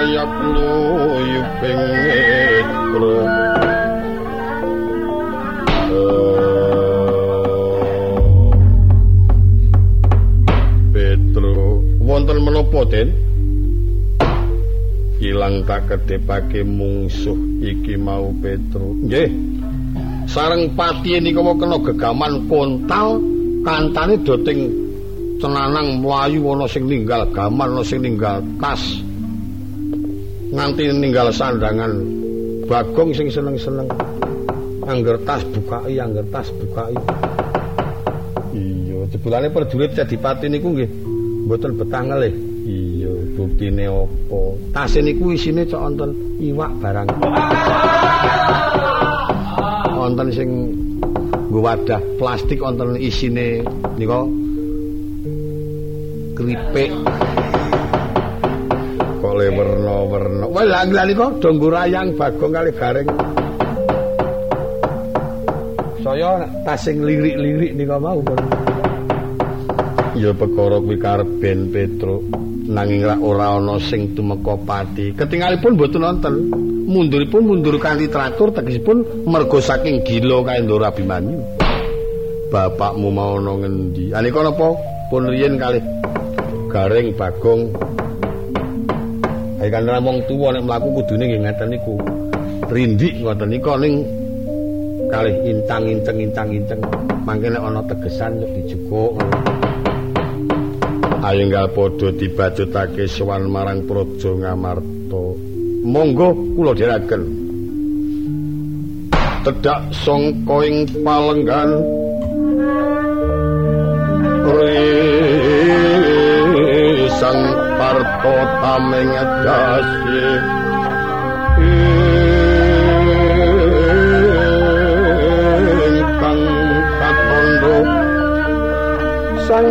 ayak luyuping netro Petro. Wonten menapa Den? Ilang tak kedepake mungsuh iki mau Petro. Nggih. Sareng pati nika kena gegaman kontal kantane doting cenanang mlayu ana sing ninggal gaman ana sing ninggal tas nganti ninggal sandangan bagong sing seneng-seneng. Angger tas bukai angger tas bukai. Iya jebulane perjurit jadi pati niku nggih. Mboten betah ngelih iya buktine apa? Tas niku isine cok wonten iwak barang. Wonten sing nggo wadah plastik wonten isine nika kripik kok le werna-werna wah lha nika do rayang bagong kali garing saya tas sing lirik-lirik nika mau ya perkara kuwi ben Petro nanging ora ana sing tumeka pati ketingalipun mboten wonten munduripun mundur kanthi teratur tegesipun mergo saking gila kae Ndoro Abimanyu. Bapakmu mau ana ngendi? Anika napa pun riyen kalih Garing Bagong. Ayo kan wong tuwa nek mlaku kudune nggih ngeten niku. Rindik ngoten nika ning kalih intang-inteng-intang-inteng. Mangke nek ana tegesan nek dijukuk. Ayenggal padha dibacutake sowan marang Praja Ngamarta. monggo kula dherekaken tedak sangka ing palenggan sang parto tameng dasi kang katondo sang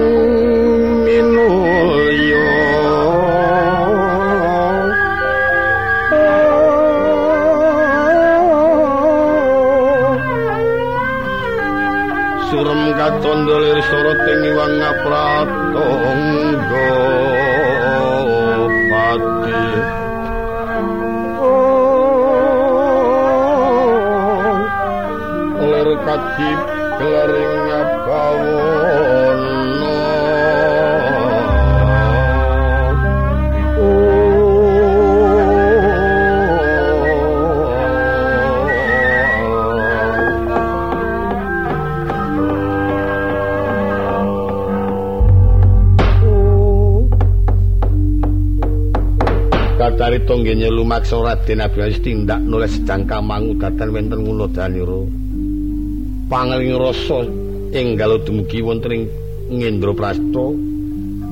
condolir soroting iwang ngapratonggo kacip kelaring ngapawon carita nggih lumaksa Raden Abiyas tindak nulis jangka mangu datan wonten ngulodanira. Pangling rasa enggal dumugi wonten ing Ngendra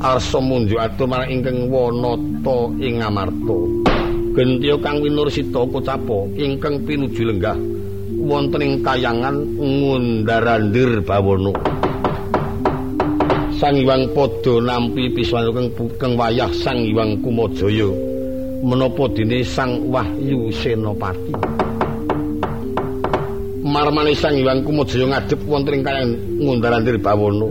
arsa munjuk atur marang ingkang wanata ing Amarta. Gentiya kang winursita pocapa ingkang pinuju lenggah wonten ing kayangan ngundarandir bawana. Sang Hyang padha nampi piswan kang wayah Sang Hyang Kumajaya. menapa dene Sang Wahyu Senopati. Marmane Sang Hyang Kumajaya ngadhep wonten ing kayang ngundarandir bawana.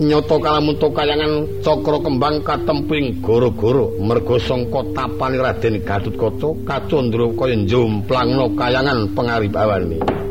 Nyata kalamun kayangan cakra kembang katemping goro-goro merga sangka tapane Raden Gatutkaca kacandra kaya njomplangna kayangan pangaribawane. gentya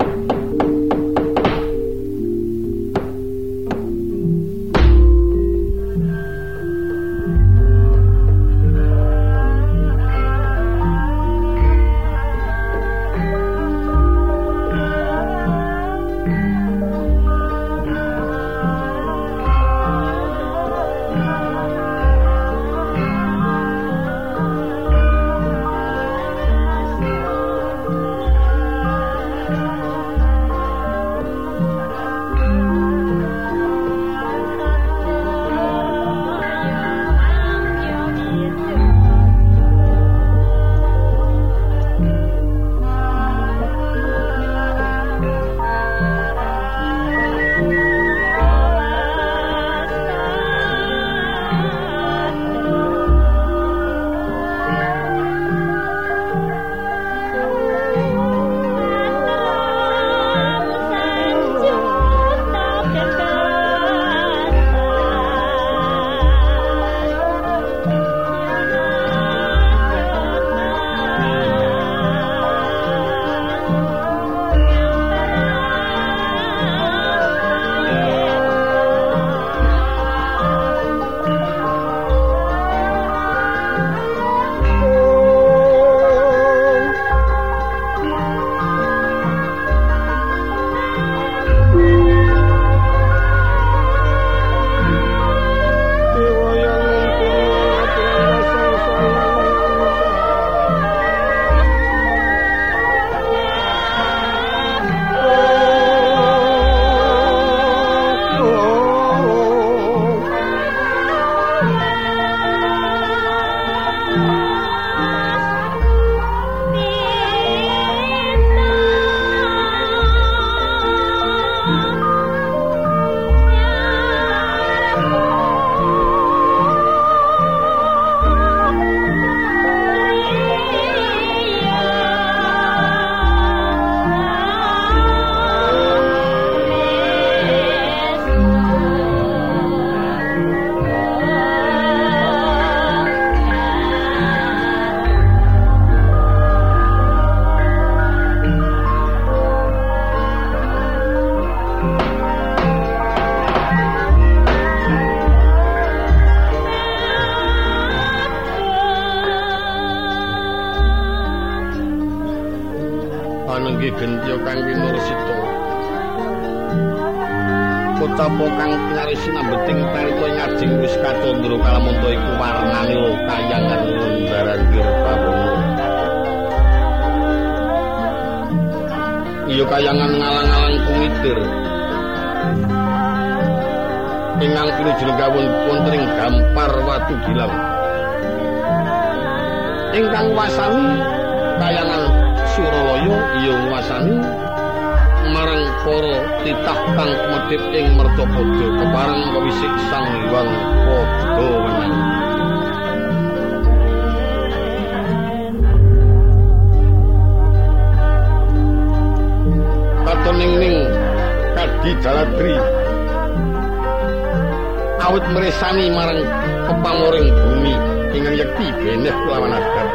pepamoring bumi. Ingkang yekti beneh lawan adat.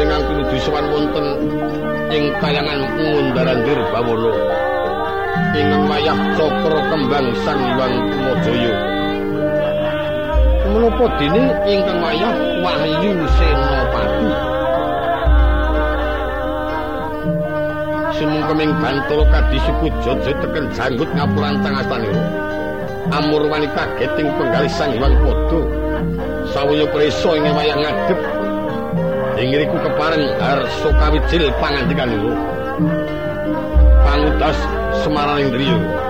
ingkang pinuju sowan wonten ing kayangan ngundaran Dirbawana ingkang wayah cakra kembang Sang Hyang Kumajaya. Menapa dene ingkang wayah Wahyu Senopati? Sumengkeming bantul kadi suku Jojo teken janggut ngapurantang astanira amur wani kaget ing penggalih Sang Hyang Padha sawaya prisa ing wayah ngadep. Ingriku kepareng arso kawijil pangandikan iku. Pangutas semaraning driya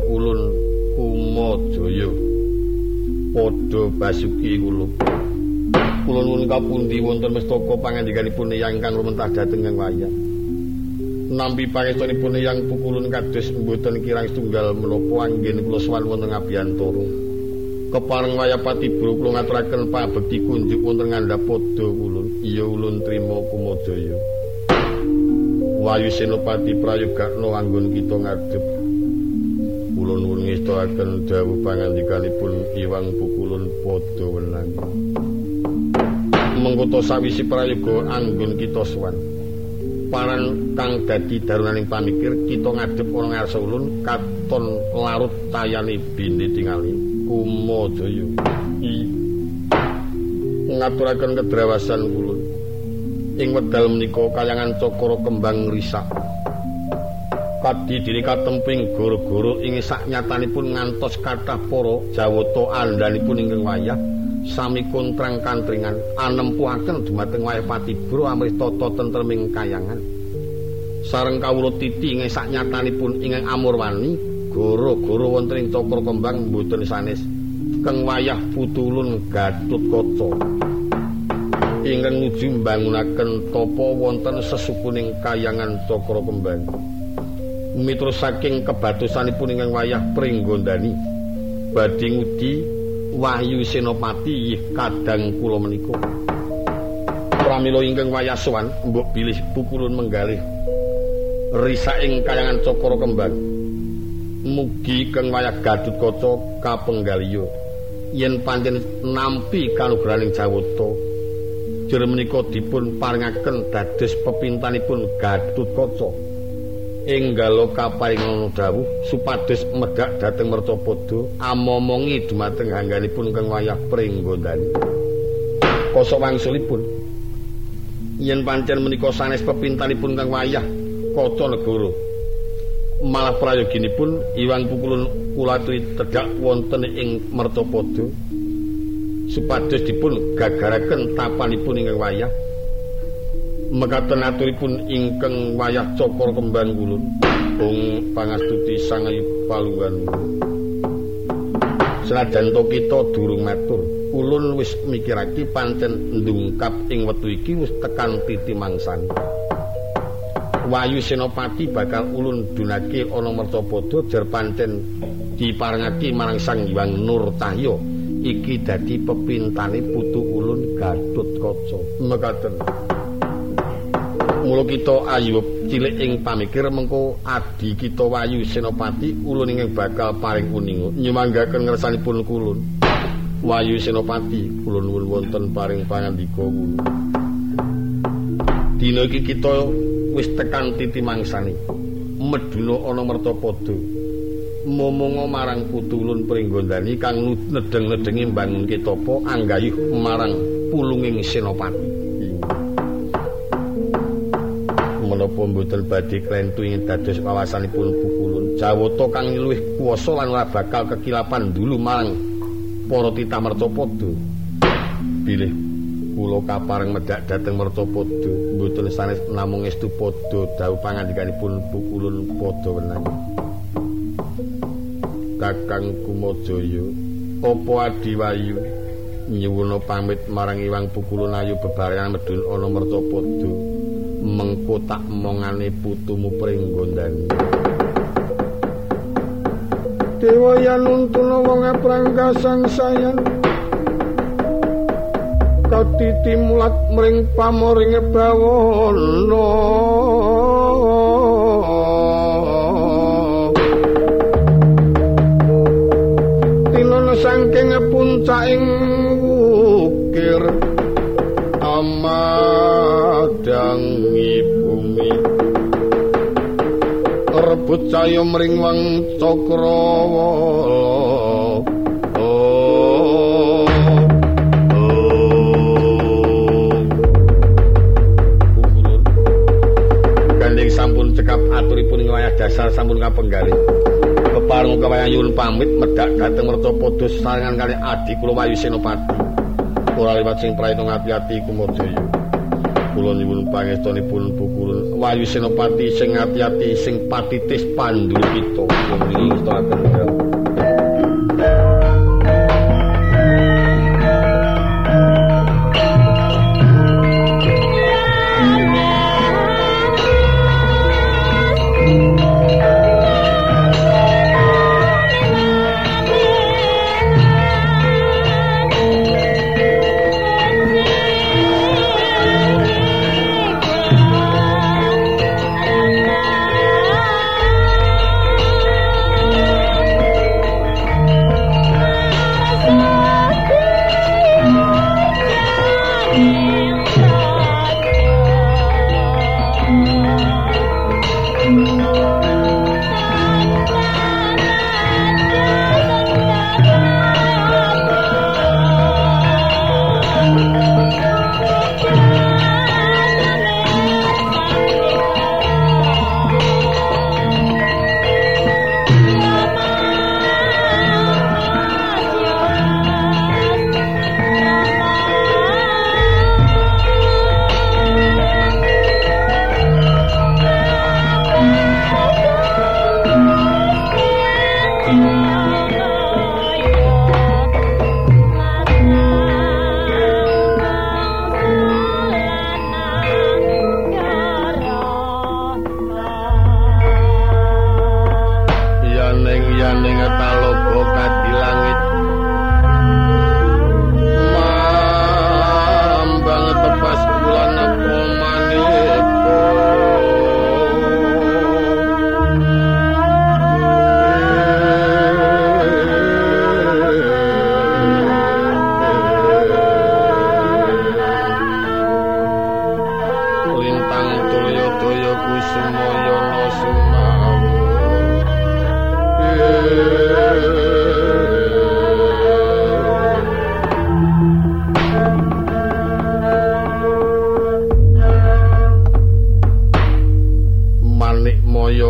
padha basuki ulun ulun ulun kapundi wonten mestaka pangandikanipun yang ingkang lumentah dhateng ing wayah nampi pangestunipun yang pukulun kados mboten kirang setunggal menapa anggen kula sowan wonten ngabiyantara kepareng wayapati bro kula ngaturaken pabekti kunjuk wonten ngandhap padha ulun. Iya ulun trima kumajaya. Wayu senopati prayogakna anggon kita ngadhep ulun ngestakaken dawuh pangandikanipun iwang pukulun padha wenang mengkoto sawisi prayoga anggon kita suwan paran kang dadi darunaning pamikir kita ngadhep ana ngarsa ulun katon larut tayane bini tingali Kumajaya. Ngaturaken kedrawasan kula. Ing wedal menika kayangan cakra kembang risak. Kadi diri katemping goro-goro ing saknyatanipun ngantos kathah para jawata andhanipun ingkang wayah sami kontrang kantringan anempuhaken dumateng wayah patibro tata tentreming kayangan. Sareng kawula titi ing saknyatanipun ingkang amurwani goro-goro wonten ing cokro kembang mboten sanes keng wayah putulun gatut kaca ingkang nuju mbangunaken tapa wonten sesukuning kayangan cokro kembang miturut saking kebatusanipun ingkang wayah pringgondani badhe ngudi wahyu senopati kadang kula menika. Pramila ingkang wayah sowan mbok bilih pukulun menggalih. Risaing kayangan cokro kembang. Mugi kang wayah gadut kaca kapenggaliyo yen pancen nampi kanugrahaning jawata. Jere menika dipun paringaken dados pepintanipun gadut kaca enggalo kaparingono dawuh supados megak dhateng mercapada amomongi dumateng hangganipun kang wayah pringgondani. Kosok wangsulipun. Yen pancen menika sanes pepintanipun kang wayah kaca negara. Malah prayoginipun iwang pukulun kulatui tegak wonten ing mertopodo supados dipun gagaraken tapanipun ingkang wayah mekaten aturipun ingkang wayah cokor kembang kulun bung pangastuti sang ayu palungan senajan to kita durung matur ulun wis mikirake pancen ndungkap ing wektu iki wis tekan titi mangsan. Wayu Senopati bakal ulun dunake ana mertapada jar pancen diparengake marang Sang Hyang Nurtahya iki dadi pepintane putu ulun Gatotkaca mekaten Mula kita ayu cilik ing pamikir mengko adi kita Wayu Senopati ulun ingkang bakal paring kuning nyumanggaken ngersanipun kulun. Wayu Senopati ulun-ulun wonten paring pangandika kulun Dina iki kita wis tekan titi mangsani. Meduna ana mertapada. Momongo marang putulun pringgondani kang nedeng-nedengi mbangun ketapa anggayuh marang pulunging senopati menapa mboten badhe klentu ing dados kawasanipun pukulun jawata kang luwih kuwasa lan ora bakal kekilapan dulu marang para titah mertapada bilih kula kapareng medhak dhateng mertapada mboten sanes namung estu padha dawuh pangandikanipun pukulun padha wenang. Kakang Kumajaya apa adiwayu? Nyuwuna pamit marang Iwang Pukulun ayu bebarengan medhun ana mertapada mengko tak mongane putumu pringgondani Dewa yanuntuna wong prangkasang sayang katiti mulat mring pamoringe bawana. Tinana saking puncaking ukir amadang rebut cahya mring wang cakrawala dasar sampun kapenggalih. Kepareng kawayang pamit medhak dhateng mertapada sarangan kali adi kula Wayu Senopati. Ora liwat sing praito ngati-ati kumajaya. Kula nyuwun pangestunipun pukulun Wayu Senopati sing ati-ati sing patitis pandu kita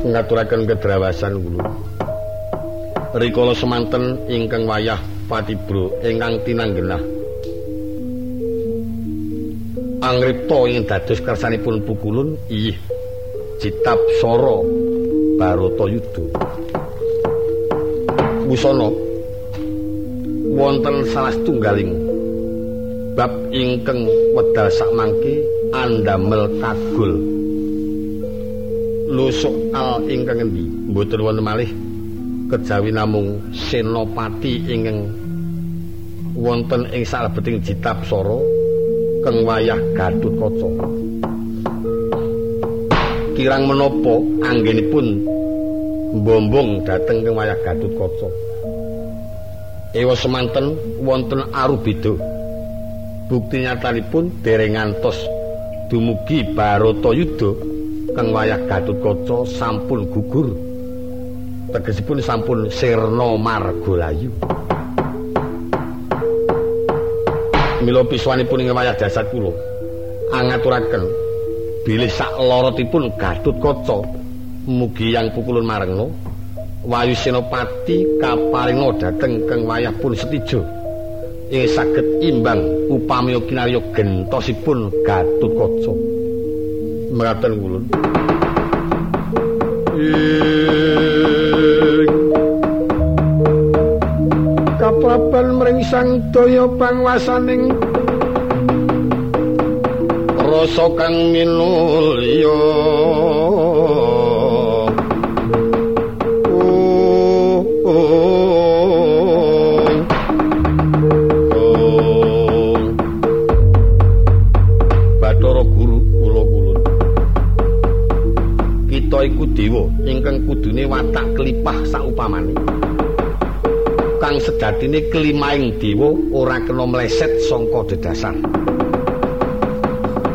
ngaturaken kedrawasan kulun rikala semanten ingkang wayah patibro ingkang tinanggenah. Angripta ing dados kersanipun pukulun ih Citap Soro Baroto Wusono wonten salah tunggaling bab ingkang wedal sak mangke andamel kagul lusuk al ingkang endi mboten wonten malih kejawi namung senopati ingkang wonten ing salebeting Citap Soro keng wayah Gatutkaca kirang menapa anggenipun mbombong dhateng ing wayah Kaca. Ewa semanten wonten arubeda. Bukti nyatanipun dereng ngantos dumugi Barata Yuda kang wayah Gatut Kaca sampun gugur. Tegesipun sampun sirna margolayu. Mila piswanipun ing wayah dasar kula angaturaken bilih sak lorotipun Gatut Kaca mugi yang pukulun marengno Wayu Senopati kaparinga dhateng keng wayah pun setijo ing saged imbang upami kinarya gentosipun Gatut Kaca mekaten kulun kapraban mring sang daya pangwasaning rasa kang minulya dewa ingkang kudune watak kelipah saupamane. Kang sedadine kelimaing dewa ora kena meleset saka dedasar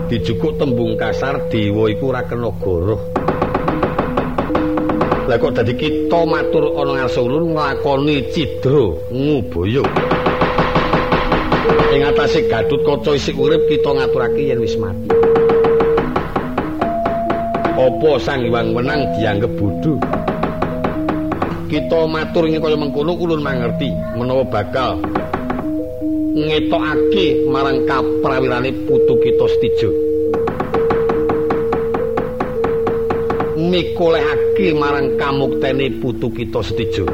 dijukuk tembung kasar dewa iku ora kena goroh. Lah kok dadi kita matur ana ngarsa ulun nglakoni cidra ngubaya? Ing atase gadut kaca isih urip kita ngaturake yen wis mati apa sang iwang menang dianggep bodho kita matur ing kaya mengkono ulun mangerti menawa bakal ngetokake marang kaprawirane putu kita Stijo. Mikolehake marang kamuktene putu kita Stijo.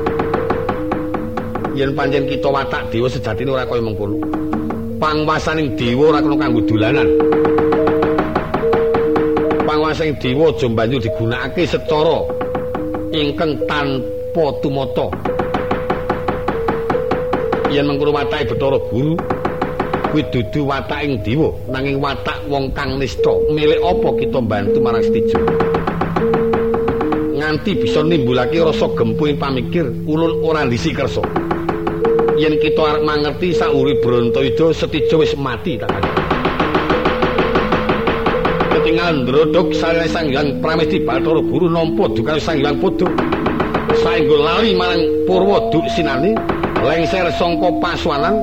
Yen pancen kita watak dewa sejatine ora kaya mengkono. Pangwasaning dewa ora kena kanggo dolanan. Pangwasaning dewa aja digunakake secara ingkang tanpa tumata. yen mengkono watake Bathara Guru kuwi dudu wataking dewa nanging watak wong kang nista. Milik apa kita bantu marang Stijo nganti bisa nimbulake rasa gempuing pamikir ulun ora ndisi kersa. Yen kita arep mangerti sauri Brantayuda Stijo wis mati tak ketinggalan ndrodok sang sang yang pramesti Bathara Guru nampa duka sang yang padha saenggo lali marang Purwa Duk Sinani lengser sangka paswanan.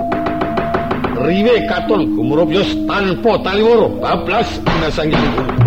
Riwe katon gumrubyos tanpa taliwara bablas nasang yang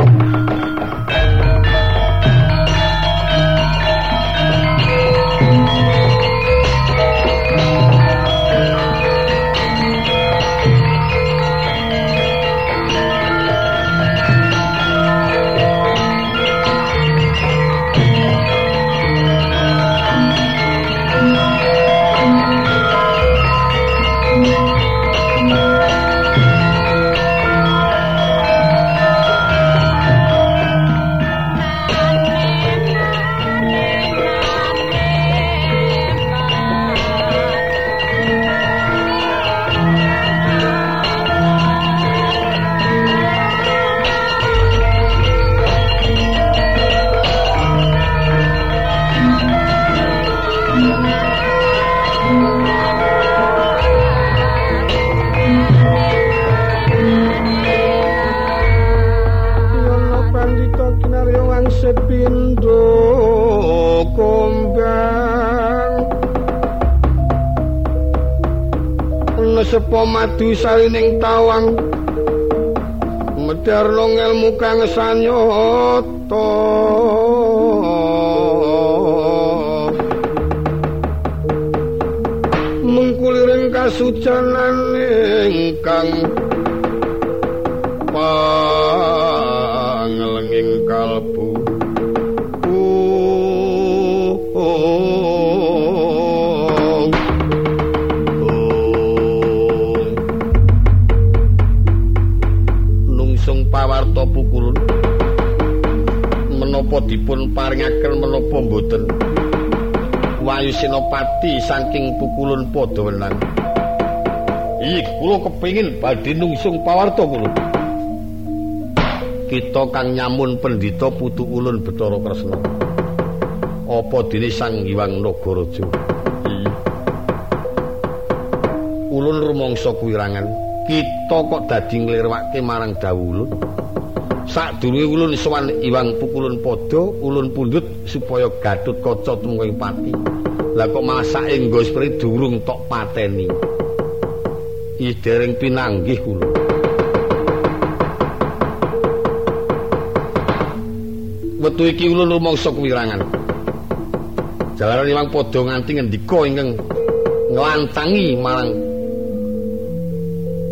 madu salining tawang. Medarno ngelmu kang sanyata mengkuliring kasucanan ingkang pangelenging kalbu dipun paringaken menapa mboten? Wayu Senopati saking pukulun padha wenang Iki kula kepengin badhe nungsung pawarta kula. Kita kang nyamun pendhita putu ulun Bathara Kresna. Apa dene Sang Hyang Nagaraja? Ulun rumangsa kuwirangan kita kok dadi nglirwake marang dawuh Sadurunge ulun sowan Iwang pukulun padha, ulun pundhut supaya Gatut Kaca tumuwing pati. Lah kok malah saenggo sprene durung tok pateni. Ih dereng pinanggih kula. Wetu iki ulun rumangsa kuwirangan. Jalaran Iwang padha nganti ngendika ingkang nglantangi marang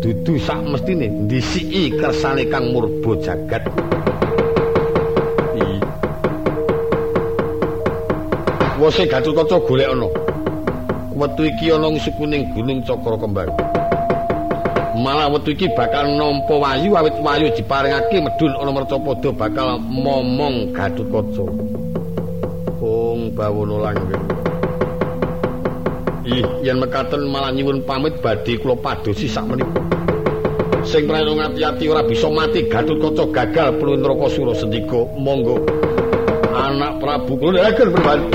dudu sak mestine ndisiki kersane kang murba jagat. Wose gatotkaca golek ana. Wetu iki ana ing sukuning gunung cakra kembang malah wetu iki bakal nampa wayu awit wayu diparingake medhun ana mercapada bakal momong gatotkaca ong bawono langgeng. Ih, yen mekaten malah nyuwun pamit badhe kula padosi sak menika. Sing prana ngati-ati ora bisa mati Gatotkaca gagal Pluntraka Sura sendika. Monggo anak Prabu kula agen berbalik.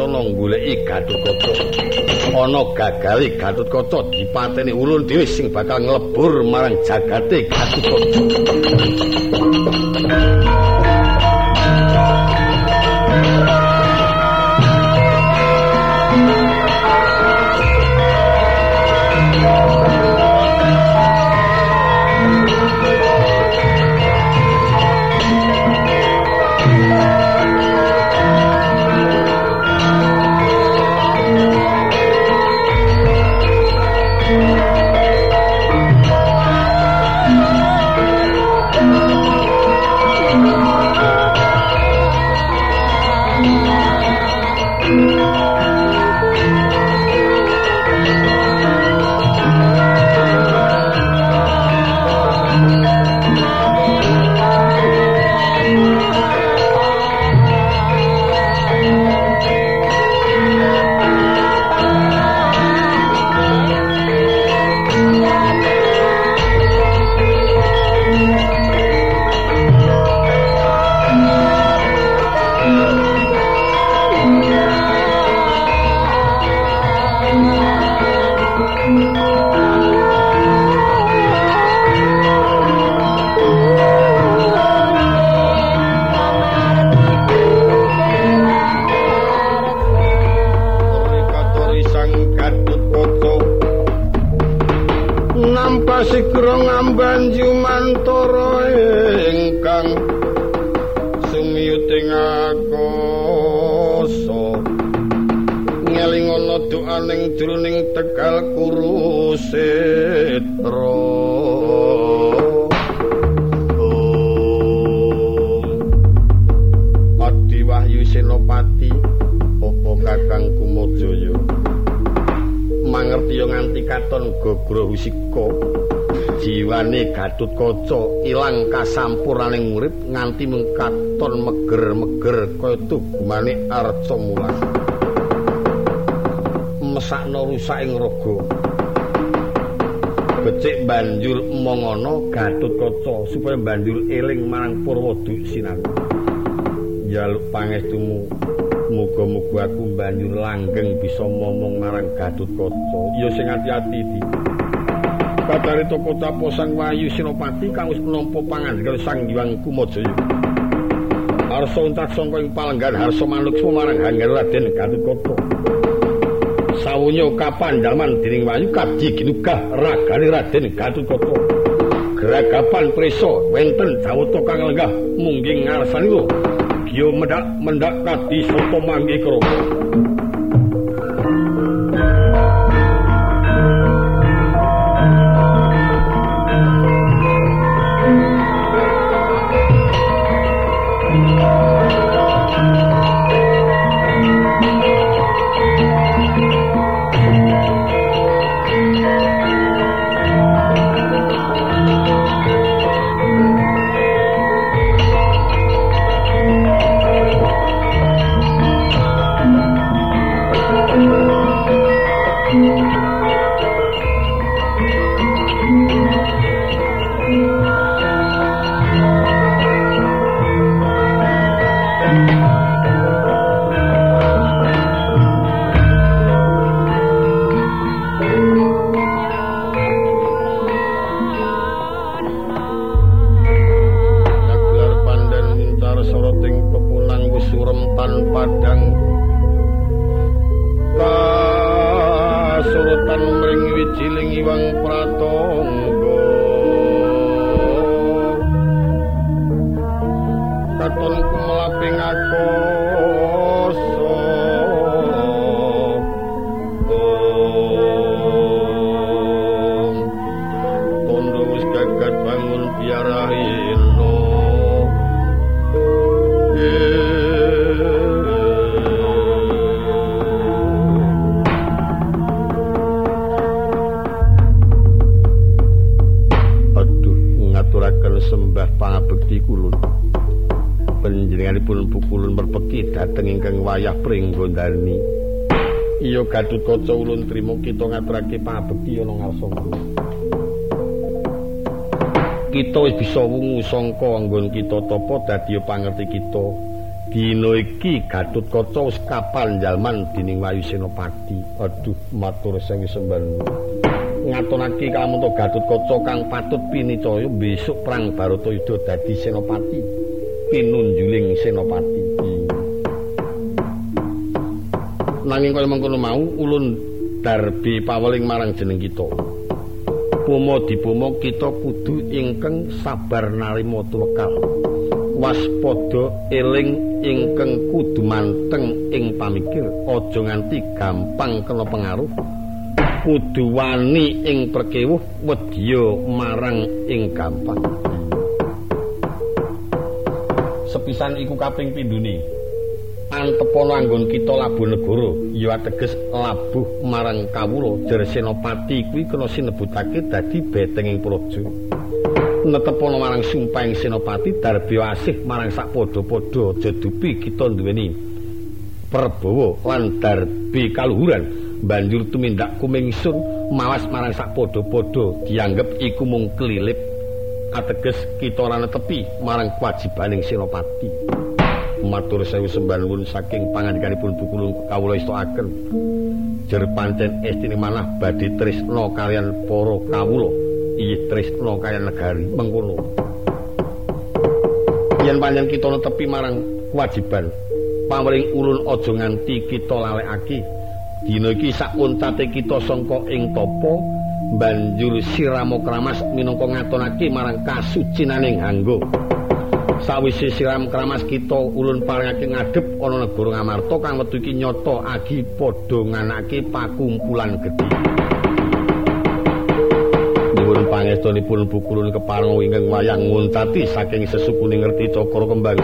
Lumaksana goleki Gatotkaca ana gagale Gatotkaca dipateni ulun dhewe sing bakal nglebur marang jagate Gatotkaca arca mulas mesakno rusak ing raga. Becik banjur mongono gatut kaca supaya banjur eling marang purwadu sinan njaluk pangestumu muga-muga aku banjur langgeng bisa momong marang gatut kaca. Ya sing ati-ati iki Batari toko tapo sang wayu sinopati kang wis nampa pangandika sang Hyang Kumajaya. Arsa untak sangka ing palenggan harsa manuk sumarang hanggar Raden Gatotkaca. Sawunya kapandhaman dening wayu kaji ginugah ragane Raden Gatotkaca. Geragapan preso wenten jawata kang lenggah mungging ngarsanira. Giyo mendak mendak kadi sapa mangke krama. gagat bangun biara ilo aduh ngaturaken sembah pangabekti kulun. Penjeringanipun pukulun berpeki dhateng ingkang wayah pringgondani iya gadut kocok ulun terima kita ngaturake pangabekti yono ngarsa. kulun Kita wis bisa wungu sangka anggon kita tapa dadi pangerti kita. Dina iki Gatut Kaca wis kapal jalman dening Wayu Senopati. Aduh, matur sing semban. Ngatonake kamu to Gatut kang patut pinicaya besok perang Baratayuda dadi Senopati. Pinunjuling Senopati. Nanging kaya mengkono mau ulun darbi paweling marang jeneng kita. Pomo dipomo kita kudu ingkang sabar narima tuwekal. Waspada eling ingkang kudu manteng ing pamikir aja nganti gampang kena pengaruh. Kudu wani ing perkewuh wedya marang ing gampang. Sepisan iku kaping pindune antepana anggon kita labuh negara ya ateges labuh marang kawula. Jer senopati kuwi kena sinebutake dadi betenging praja. Netepana marang sumpahing senopati darbi asih marang sak padha-padha dupi kita duweni perbawa lan darbi kaluhuran. Banjur tumindak kumingsun mawas marang sak padha-padha dianggep iku mung kelilip. Ateges kita ora netepi marang kewajibaning senopati matur sewu sembangun saking pangandikanipun bukulun kawula istoaken jer pancen estine manah badhe tresna kalian para kawula. Iya tresna kaya negari mengkono. Yen panjang kita netepi marang kewajiban pamring ulun aja nganti kita lalekake. Dina iki sak untate kita sangka ing tapa banjur siramo kramas minangka ngatonake marang kasucinaning hanggo sawise siram kramas kita ulun paringake ngadep ana negara ngamarta kang wetu iki nyata agi padha nganake pakumpulan gedhe. Nyuwun pangestunipun bukulun keparang ingkang wayang nguntati saking sesukuning ngerti cakra kembang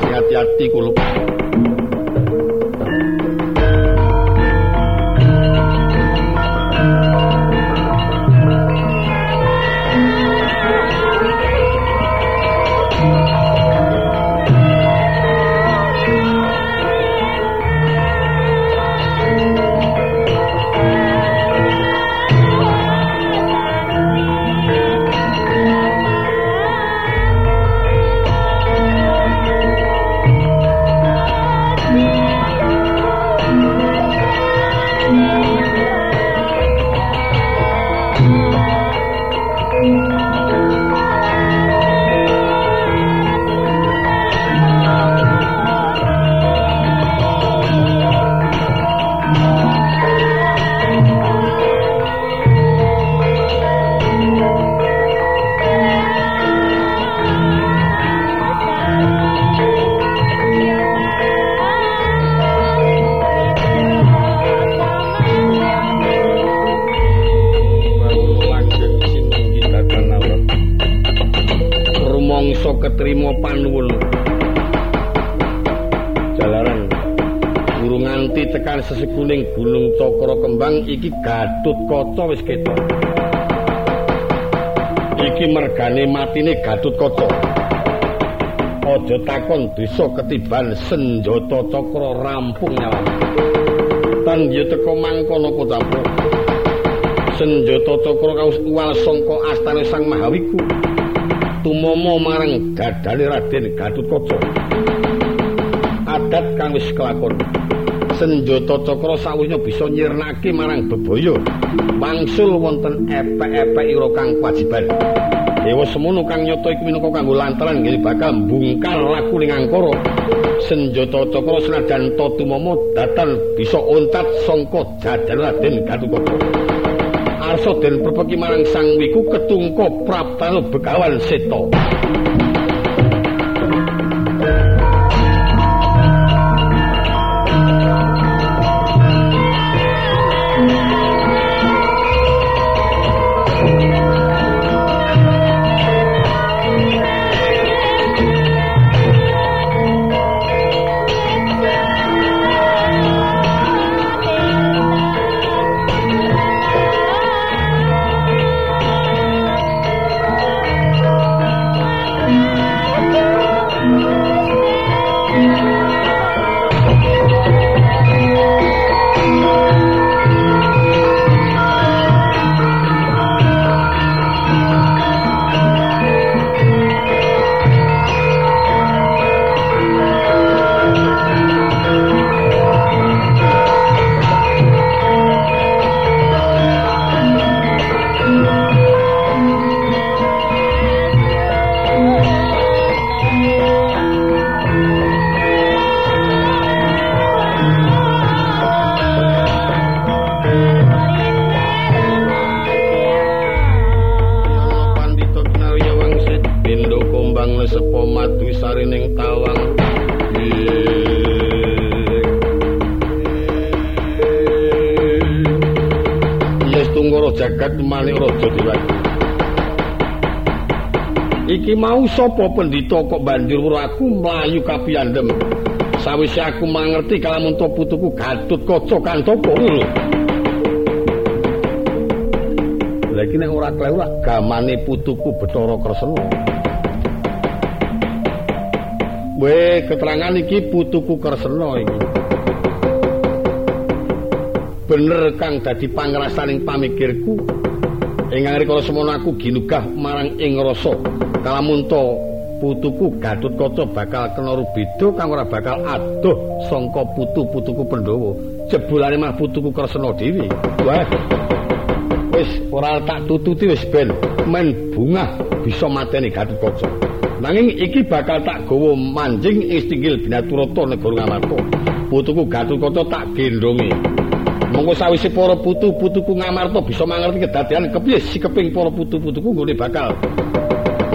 sing ati-ati kula iki Gatut Kaca wis ketok. Iki mergane matine Gatut Kaca. Aja takon desa ketiban senjata cakra rampung nyawa. Tan ya teko mangkono kotamu. Senjata cakra kaus uwal sangka astane Sang Mahawiku. Tumomo marang dadane Raden Gatut Kaca. Adat kang wis kelakon. senjata cakra sawunya bisa nyirnake marang bebaya wangsul wonten epek-epek ira kang kewajiban dewa semono kang nyata iku minangka kanggo lantaran nggih bakal mbungkal laku ning angkara senjata cakra senajan tatumama datan bisa ontat sangka jadan Raden Gatotkaca arsa den perpeki marang sang wiku ketungka prapta begawan seta Mau sapa pendhita kok banjur aku mlayu kapiyandem sawise aku mangerti kalamun to putuku Gatut Kaca lho Lah iki nek ora kleru gamane putuku Bathara Kresna We keterangan iki putuku Kresna iki. Bener kang dadi pangrasaning pamikirku. Ing ngrikala semono aku ginugah marang ing rasa kalamunta putuku Gatut Kaca bakal kena rubeda kang ora bakal adoh sangka putu-putuku Pandhawa. Jebulane mah putuku Kresna dhewe. Wah. Wis ora tak tututi wis ben men bunga bisa mateni Gatut Kaca. Nanging iki bakal tak gawa manjing ing stinggil Binaturata negara Ngamarta. Putuku Gatotkaca tak gendongi. Monggo sawise para putu-putuku Ngamarta bisa mangerti kedadian kepiye sikeping para putu-putuku nggone bakal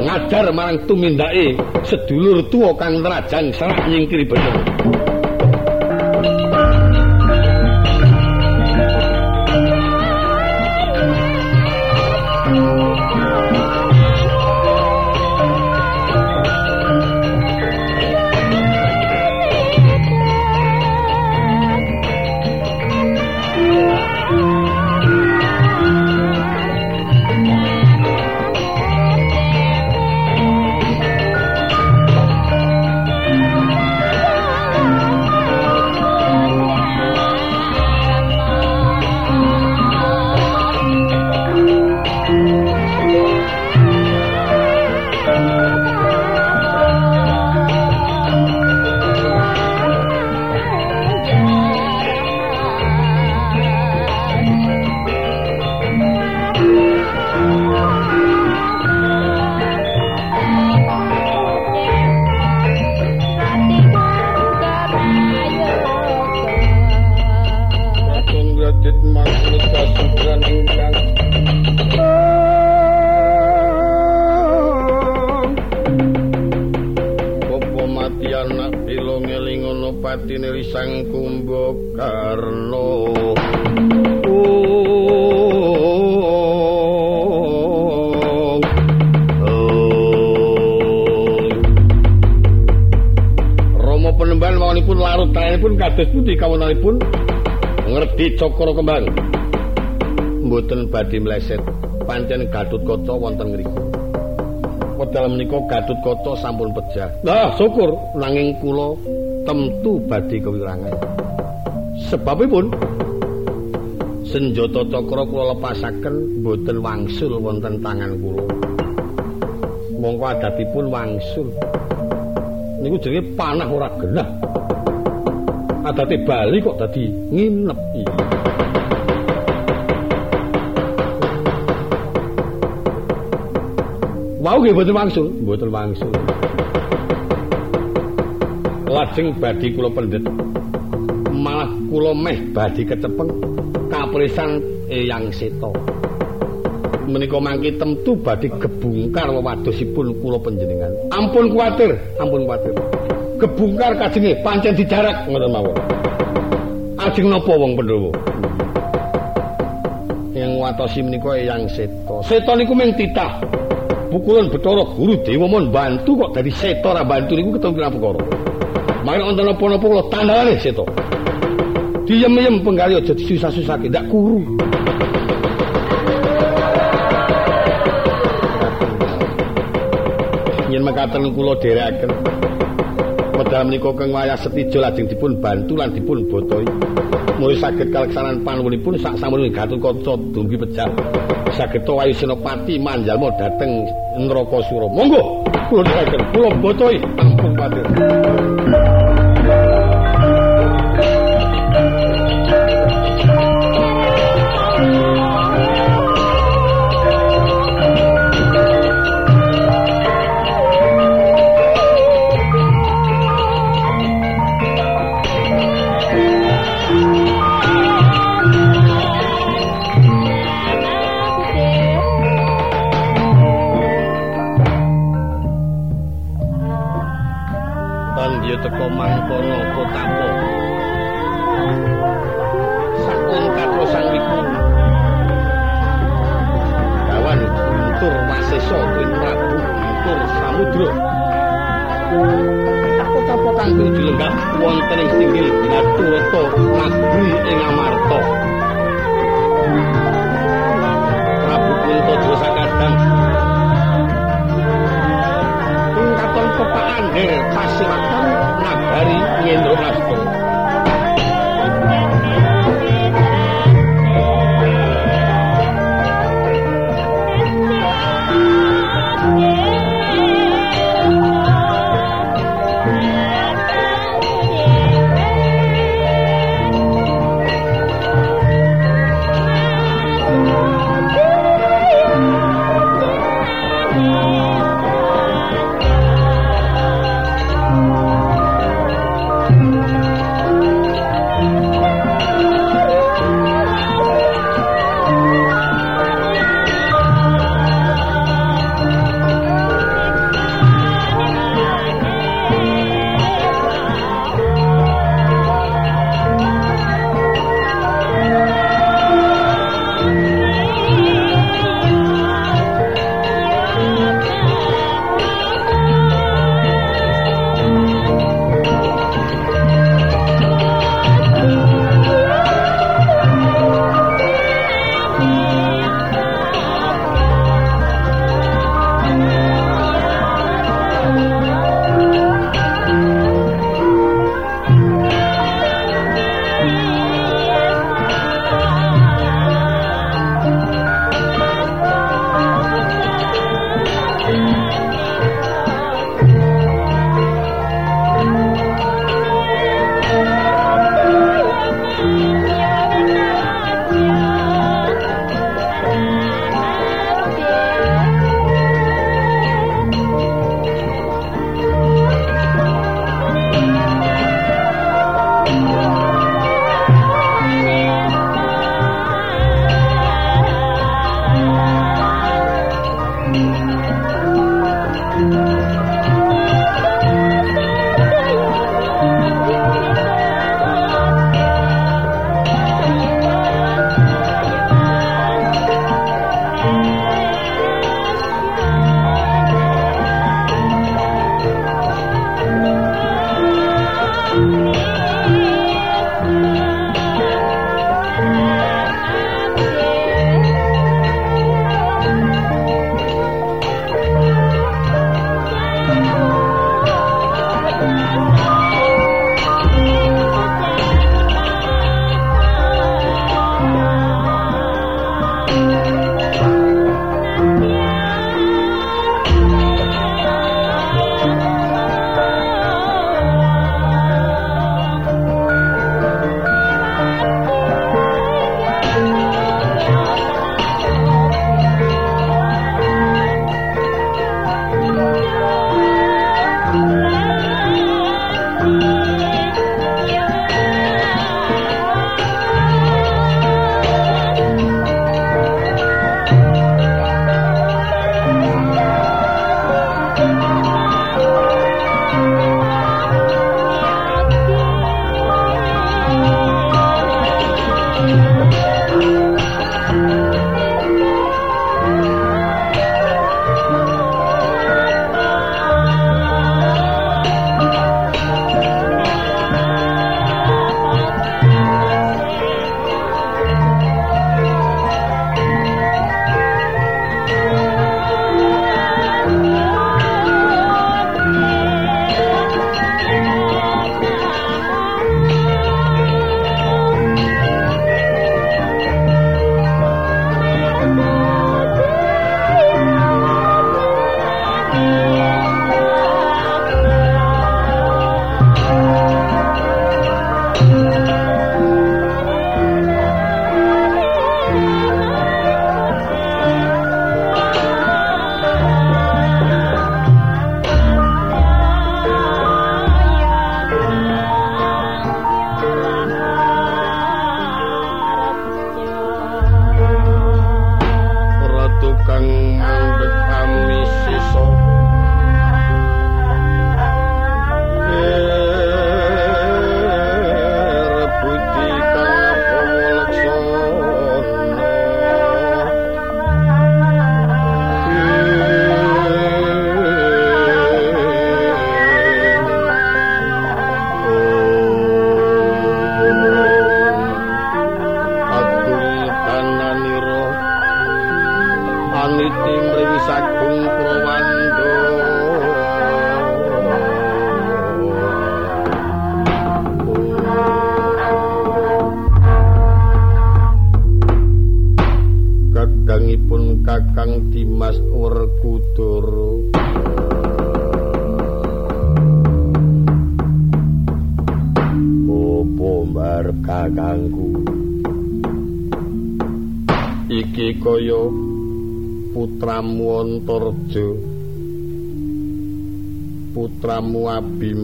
ngadar marang tumindake sedulur tuwa kang nerajang salah nyingkiri bener. Cokro Kembang. Mboten badhe mleset. Pancen Kaca wonten ngriku. Wedal menika Kaca sampun pejah. Lah, syukur nanging kula temtu badhe kewirangan. Sebabipun senjata cakra kula lepasaken mboten wangsul wonten tangan kula. Mongko adatipun wangsul. Niku jenenge panah ora genah. Adate bali kok dadi nginep. Wau nggih mboten wangsul, mboten wangsul. Lajeng badhe kula pendet. Malah kula meh badhe kecepeng kaprisan Eyang Seta. Menika mangke temtu badhe gebungkar wewadosipun kula panjenengan. Ampun kuwatir, ampun kuwatir. Gebungkar kajenge pancen dijarak ngoten mawon. Ajeng napa wong Pandhawa? Yang watosi menika Eyang Seta. Seta niku mung titah pukulan Bathara Guru Dewa mon bantu kok dari Seta ra bantu niku ketemu perkara. Mangke wonten napa-napa kula tandhane Seta. Diyem-yem penggali aja disusah-susahke, ndak kuru. Yen mekaten kula dherekaken. Wedal menika keng wayah setijo lajeng dipun bantu lan dipun botoi. Mulih saged kaleksanan panuwunipun sak sampun Gatut Kaca dumugi pejah. Saged wayu Senopati manjalma dhateng neraka sura. Monggo kula dherekaken kula botoi ampun patir. kudruk. Kapotan kudruk lenggah wonten ing singgil ngatur eta nagri ing Amarta.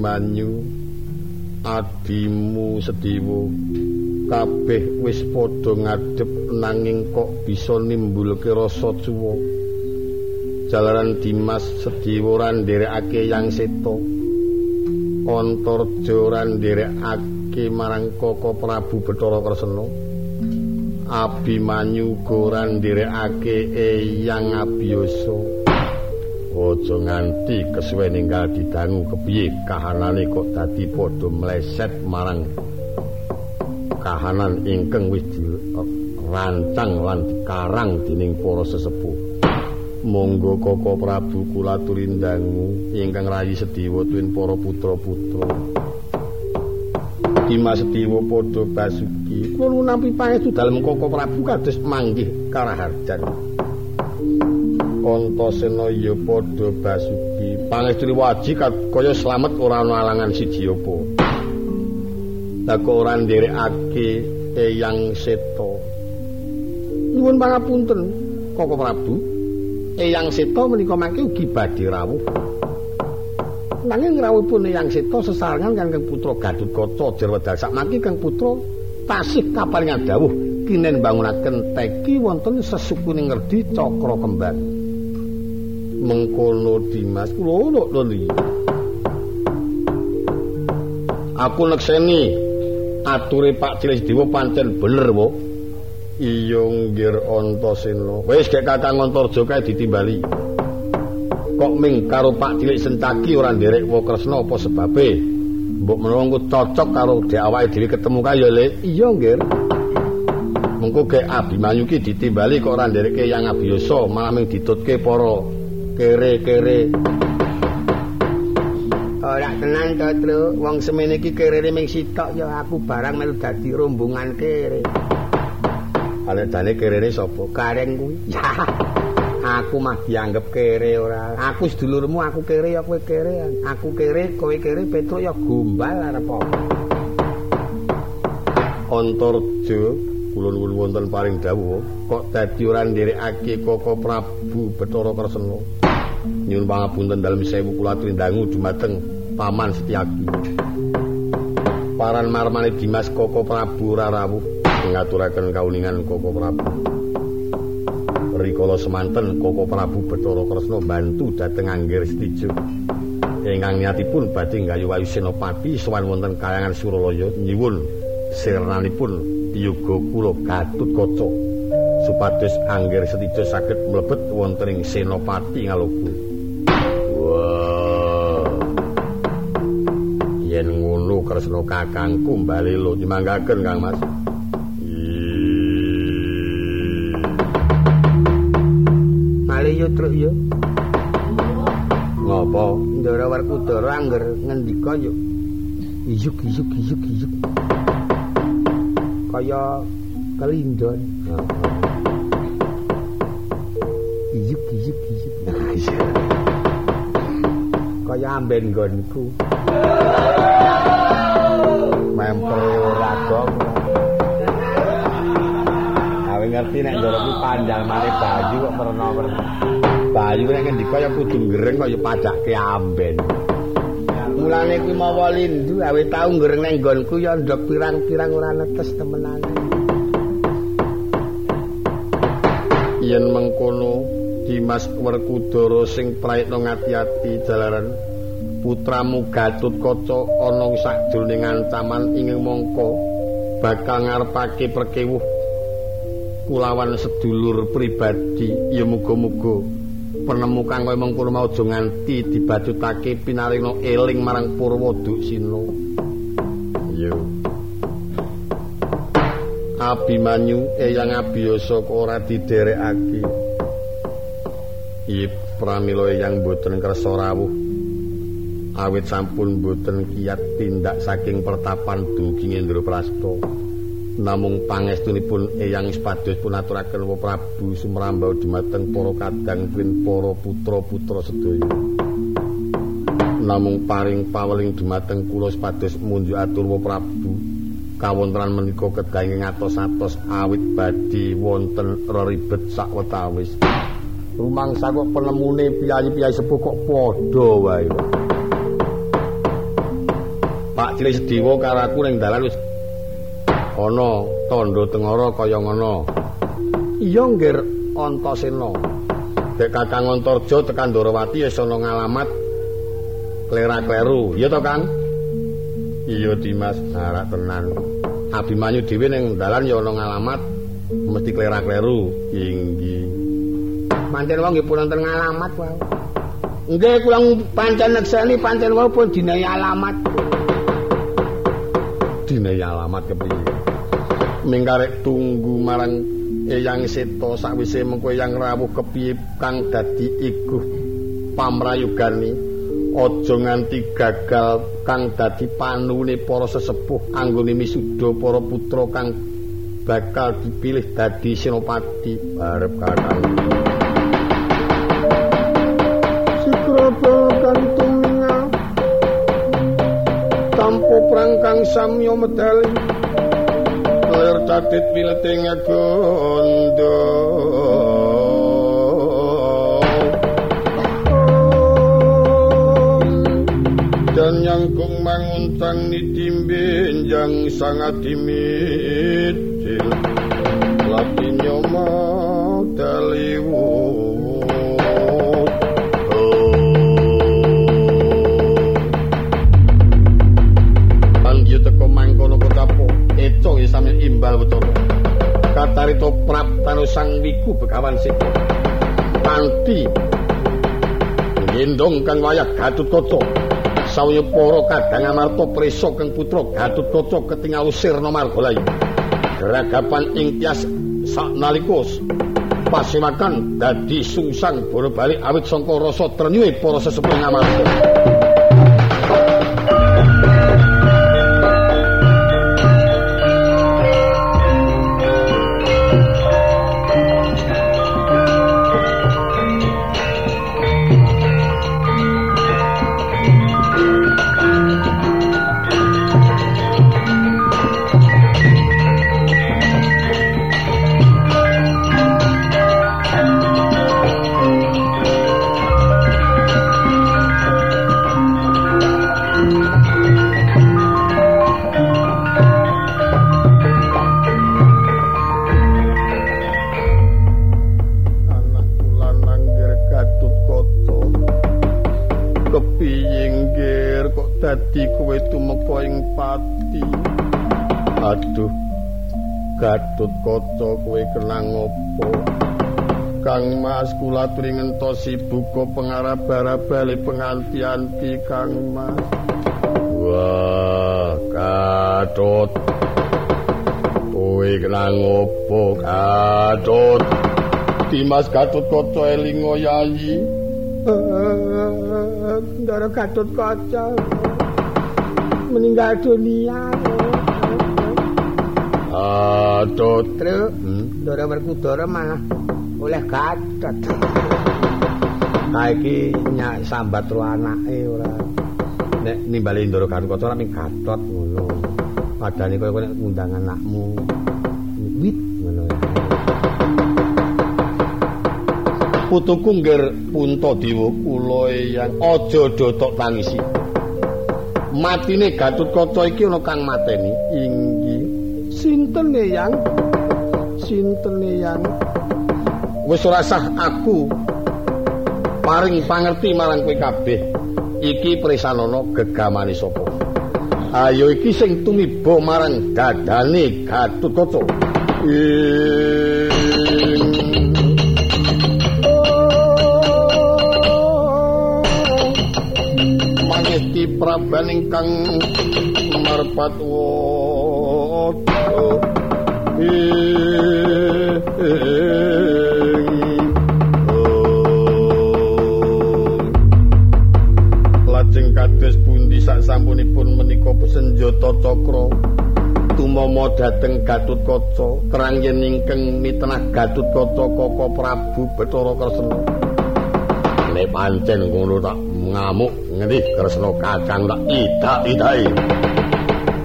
Abimanyu adimu Sediwa. Kabeh wis padha ngadep nanging kok bisa nimbulke rasa cuwa. Jalaran Dimas Sediwa ora nderekake yang seto. Antarja ora nderekake marang Koko Prabu Bathara Kresna. Abimanyu goran ndirekake Eyang Abiyasa. Aja nganti kesuwe ninggal didangu kepiye kahanane kok dadi padha mleset marang kahanan ingkang wis dirancang lan dikarang dening para sesepuh. Monggo Koko Prabu kula tulindangu ingkang rayi sediwa tuwin para putra-putra. Dimas Dewa padha basuki kula nampi pangestu dalem Koko Prabu kados manggih karaharjan Antasena ya padha basuki. Pangestu waji kaya slamet ora ana alangan siji apa? Tak ora nderekake Eyang Seta Nuwun pangapunten. Koko Prabu Eyang Seta menika mangke ugi badhe rawuh. Nanging rawuhipun yang seta sesarengan kang putra Gatotkaca Jarwadal sakmaki kang putra tasih kaparingan dawuh kinen bangunaken teki wonten sesukuning ngerdi cakra kembar mengkono Dimas kula lho aku nekseni ature Pak Cilik Dewa pancen bener wo iya nggir Antasena wis gek Kakang Antarja kae ditimbali kok ming karo Pak Cilik Sencaki ora nderek wa Kresna apa sebabe? Mbok menawa cocok karo dhek awake dhewe ketemu kaya le. Iya, nggih. Mengko ge Abimanyu ki ditimbali kok ora nderekke yang abiyasa, malah ming ditutke para kere-kere. Ora tenan to, Tru. Wong semene iki kerene ming sitok ya aku barang melu dadi rombongan kere. Aletane kerene sapa? Kareng kuwi. aku mah dianggep kere ora. Aku sedulurmu aku kere ya kowe kere. Aku kere kowe kere Petruk ya gombal arep apa. Antarja kula nuwun wonten paring dawuh kok dadi ora nderekake Koko Prabu Bathara Kresna. Nyuwun pangapunten dalem sewu kula trindangu dumateng Paman Setyaki. Paran marmane Dimas Koko Prabu ora rawuh ngaturaken kauningan Koko Prabu. rikala semanten Koko Prabu Bathara Kresna bantu dhateng Angger Stijo. Ingkang niatipun badhe nggayuh Senopati sowan wonten kayangan Suralaya nyuwun sirnanipun yoga kula Gatut Kaca supados Angger Stijo saged mlebet wonten ing Senopati ngaloku. Kresna kakangku bali lo nyemanggaken Kang Mas. kali yo truk yo. Ngopo? Ndara Werkudara angger ngendika yo. Iyuk iyuk iyuk iyuk. Kaya kelindon. Iyuk iyuk iyuk. Nah, iya. Kaya amben nggonku. Ngerti nek ndoro ku panjang mari baju kok merno-merno. Baju nek ngendika ya kudu ngereng kok ya pajake amben. Mulane kuwi mawa lindu awe tau ngereng nek nggonku ya ndok pirang-pirang ora netes temenan. Yen mengkono Dimas Werkudara sing praitna ngati-ati jalaran putramu Gatut Kaca ana sakjroning ancaman ing mongko bakal ngarepake perkewuh kulawan sedulur pribadi ya muga-muga penemukan kowe mengkono mau aja nganti dibadutake pinarina eling marang Purwoduk Sina. Yo. Abimanyu eyang abiyasa ora diderekake. Iya pramila yang boten kersa rawuh awit sampun boten kiat tindak saking pertapan dugi Indra namung pangestunipun Eyang Spados pun aturaken wa Prabu Sumrambau dumateng para kadang prin para putra-putra sedaya. Namung paring paweling dumateng kula Spados munjuk atur wa Prabu. Kawontenan menika kedaing ngatos-atos awit badhe wonten reribet sawetawis rumangsa kok penemune piyayi-piyayi sepuh kok padha wae Pak Cilik Sediwa karo aku ning dalan wis ana tandha tengara kaya ngono. Iya nggir Antasena. Dek Kakang Antarja tekan Ndorowati wis ana ngalamat klera-kleru. Iya to, Kang? Iya, Dimas, ora tenan. Abimanyu dhewe ning dalan ya ana ngalamat mesti klera-kleru. Inggih. Pancen wong nggih pun wonten ngalamat wae. Nggih, kula pancen nekseni pancen wae pun dinayi alamat. Dinayi alamat kepriye? mingkarek tunggu marang Eyang Seta sakwise mengko Eyang rawuh kepiye kang dadi iguh pamrayogane aja nganti gagal kang dadi panune para sesepuh anggone misuda para putra kang bakal dipilih dadi senopati arep kakang Sikrapa prang kang samya medali lir tatit wileting gondo dan nyangkung manguntang nitimbe jang sangat dimit lati nyoma katarita praptanu sang wiku begawan sika kanthi gendong kang wayah Gatutkaca sawya para kadang amarta prisa kang putra Gatutkaca ketingal sirna margalayu geragapan ing tias saknalika pasimakan dadi sungsang bola balik awit sangka rasa trenyuhe para sesepuh ngamarta Gatut kaca kowe kenang opo Kang Mas kula aturi ngentosi buka pengarap-arabale penganti-anti Kang Mas. Wah Gatut Kowe kenang opo Gatut Dimas Gatut kaca elingo yayi Ndara Gatut kaca meninggal dunia Aduh, tru. Hmm? Dora Werkudara malah oleh gatot. Nah iki nyak sambat ro anake ora. Nek nimbali Ndara Gatotkaca ora ming gatot ngono. Padane koyo nek ngundang anakmu. Wit ngono. Putuku ngger punta dewa kula yang aja dotok tangisi. Matine Gatotkaca iki ana kang mateni. Inggih. sinten yang. Sinten yang. Wis ora sah aku paring pangerti marang kowe kabeh. Iki prisanana gegamane sapa? Ayo iki sing tumiba marang dadane praben ingkang marpat lajeng kados pundi sak sampunipun menika senjata cakra tumama dhateng Gatutkaca kerang yen ingkang mitenah Gatutkaca Koko Prabu Bathara Kresna. Nek pancen ngono tak ngamuk. Ngendi? Kresna kakang tak idak-idai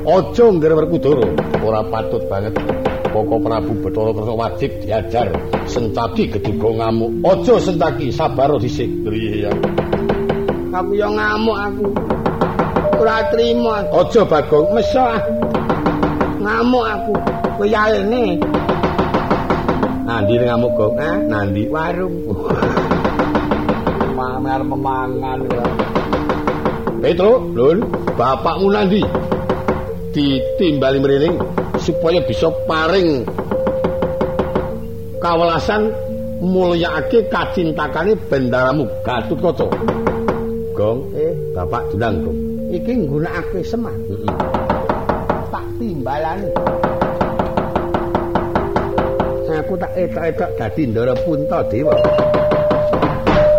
aja ngger Kudara ora patut banget. Koko Prabu Bathara Kresna wajib diajar. Sencaki geduga ngamuk. Aja sencaki sabar dhisik. Iya aku yo ngamuk aku. Ora trima aja bagong. Meso ngamuk aku. Koyane nandi ngamuk kok eh nandi. Warung. Pamer memangan Petro lur bapakmu nandi? Ditimbali mrining supaya bisa paring. Kawelasan mulyakake kacintakane bendaramu Gatutkaca Gong eh bapak dunang Gong. Iki nggunakake semar heeh tak timbalan aku tak etok-etok dadi ndara punta dewa.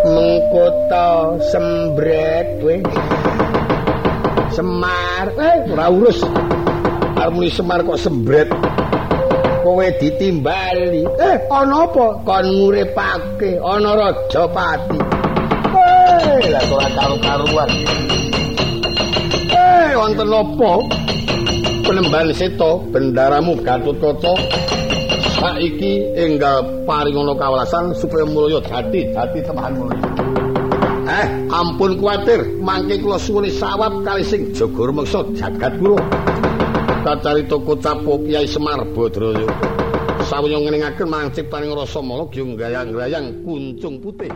Mengkota sembret kowe semar. Eh ora urus. Arep semar kok sembret. Kowe ditimbali. Eh ana apa? Kon nguripake. Ana raja pati. Eh lah ora karo-karuan eh wonten apa? Penemban seto bendaramu Gatutkaca saiki enggal paringono kawelasan supaya mulya dadi dadi mulya ampun kuwatir mangke kula suwuni sawab kali sing jaga rumeksa jagat kula. Kacarita kocapo Kyai Semar Badraya sawunya ngeningaken marang ciptaning rasa mala gayang-gayang kuncung putih